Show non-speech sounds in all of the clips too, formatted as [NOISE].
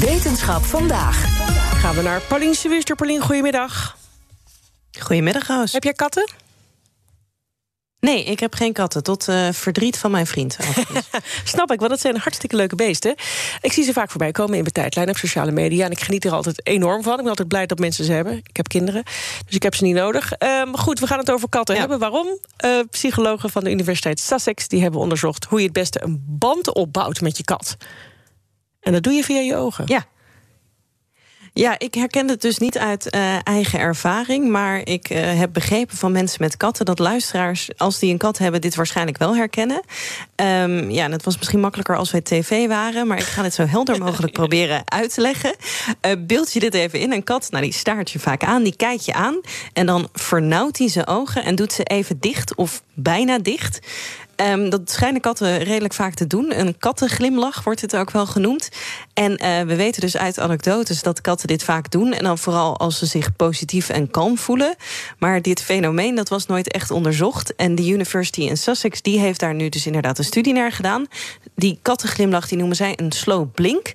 Wetenschap vandaag. Gaan we naar Paulien Suwister. Paulien, goedemiddag. Goedemiddag, Roos. Heb jij katten? Nee, ik heb geen katten. Tot uh, verdriet van mijn vriend. [LAUGHS] Snap ik, want dat zijn hartstikke leuke beesten. Ik zie ze vaak voorbij komen in mijn tijdlijn op sociale media. En ik geniet er altijd enorm van. Ik ben altijd blij dat mensen ze hebben. Ik heb kinderen, dus ik heb ze niet nodig. Um, goed, we gaan het over katten ja. hebben. Waarom? Uh, psychologen van de Universiteit Sussex die hebben onderzocht... hoe je het beste een band opbouwt met je kat. En dat doe je via je ogen. Ja. Ja, ik herken het dus niet uit uh, eigen ervaring. Maar ik uh, heb begrepen van mensen met katten dat luisteraars, als die een kat hebben, dit waarschijnlijk wel herkennen. Um, ja, en het was misschien makkelijker als wij tv waren. Maar ik ga dit zo helder [LAUGHS] mogelijk proberen uit te leggen. Uh, beeld je dit even in. Een kat, nou, die staart je vaak aan, die kijkt je aan. En dan vernauwt hij zijn ogen en doet ze even dicht of bijna dicht. Um, dat schijnen katten redelijk vaak te doen. Een kattenglimlach wordt het ook wel genoemd. En uh, we weten dus uit anekdotes dat katten dit vaak doen. En dan vooral als ze zich positief en kalm voelen. Maar dit fenomeen dat was nooit echt onderzocht. En de University in Sussex die heeft daar nu dus inderdaad een studie naar gedaan. Die kattenglimlach die noemen zij een slow blink.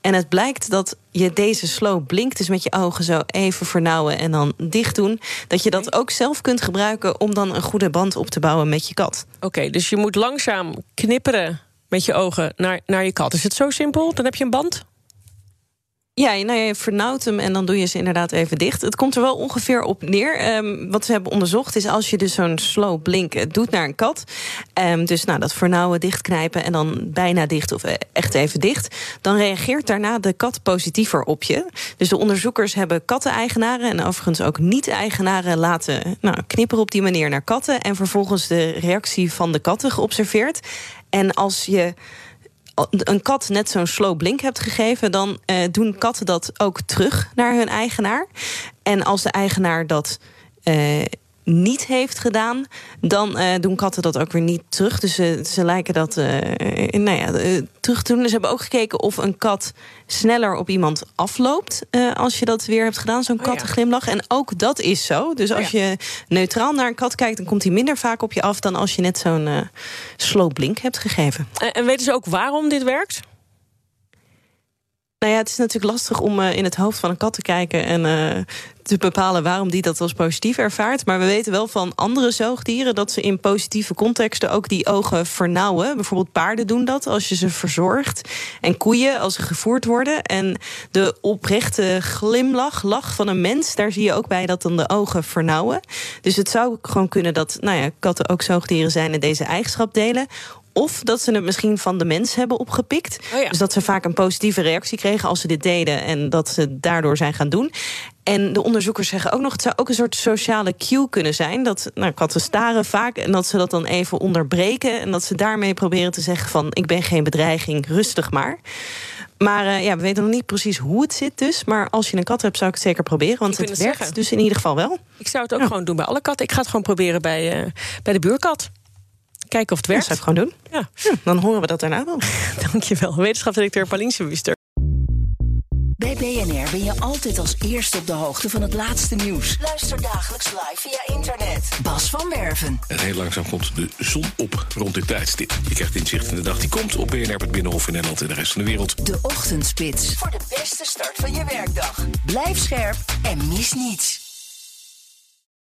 En het blijkt dat je deze slow blink, dus met je ogen zo even vernauwen en dan dicht doen, dat je dat ook zelf kunt gebruiken om dan een goede band op te bouwen met je kat. Oké, okay, dus je moet langzaam knipperen met je ogen naar, naar je kat. Is het zo simpel? Dan heb je een band? Ja, nou, je vernauwt hem en dan doe je ze inderdaad even dicht. Het komt er wel ongeveer op neer. Um, wat ze hebben onderzocht is als je dus zo'n slow blink doet naar een kat. Um, dus nou, dat vernauwen, dichtknijpen en dan bijna dicht of echt even dicht. Dan reageert daarna de kat positiever op je. Dus de onderzoekers hebben katteneigenaren en overigens ook niet-eigenaren laten nou, knipperen op die manier naar katten. En vervolgens de reactie van de katten geobserveerd. En als je een kat net zo'n slow blink hebt gegeven, dan uh, doen katten dat ook terug naar hun eigenaar. En als de eigenaar dat uh, niet heeft gedaan, dan uh, doen katten dat ook weer niet terug. Dus ze, ze lijken dat uh, nou ja, terug te doen. Dus ze hebben ook gekeken of een kat sneller op iemand afloopt als je dat weer hebt gedaan, zo'n oh, kattenglimlach. Ja. En ook dat is zo. Dus als oh, ja. je neutraal naar een kat kijkt, dan komt hij minder vaak op je af dan als je net zo'n slow blink hebt gegeven. En weten ze ook waarom dit werkt? Het is natuurlijk lastig om uh, in het hoofd van een kat te kijken en uh, te bepalen waarom die dat als positief ervaart. Maar we weten wel van andere zoogdieren dat ze in positieve contexten ook die ogen vernauwen. Bijvoorbeeld paarden doen dat als je ze verzorgt. En koeien als ze gevoerd worden. En de oprechte glimlach, lach van een mens, daar zie je ook bij dat dan de ogen vernauwen. Dus het zou gewoon kunnen dat nou ja, katten ook zoogdieren zijn en deze eigenschap delen. Of dat ze het misschien van de mens hebben opgepikt. Oh ja. Dus dat ze vaak een positieve reactie kregen als ze dit deden. En dat ze daardoor zijn gaan doen. En de onderzoekers zeggen ook nog, het zou ook een soort sociale cue kunnen zijn. Dat nou, katten staren vaak en dat ze dat dan even onderbreken. En dat ze daarmee proberen te zeggen van, ik ben geen bedreiging, rustig maar. Maar uh, ja, we weten nog niet precies hoe het zit dus. Maar als je een kat hebt, zou ik het zeker proberen. Want het, het werkt zeggen. dus in ieder geval wel. Ik zou het ook ja. gewoon doen bij alle katten. Ik ga het gewoon proberen bij, uh, bij de buurkat. Kijken of het werkt. Dat zou ik gewoon doen. Ja. ja dan horen we dat daarna wel. [LAUGHS] Dankjewel. Wetenschapsdirecteur Paulien. Bij BNR ben je altijd als eerste op de hoogte van het laatste nieuws. Luister dagelijks live via internet. Bas van Werven. En heel langzaam komt de zon op rond dit tijdstip. Je krijgt inzicht in de dag die komt op BNR, het Binnenhof in Nederland en de rest van de wereld. De Ochtendspits. Voor de beste start van je werkdag. Blijf scherp en mis niets.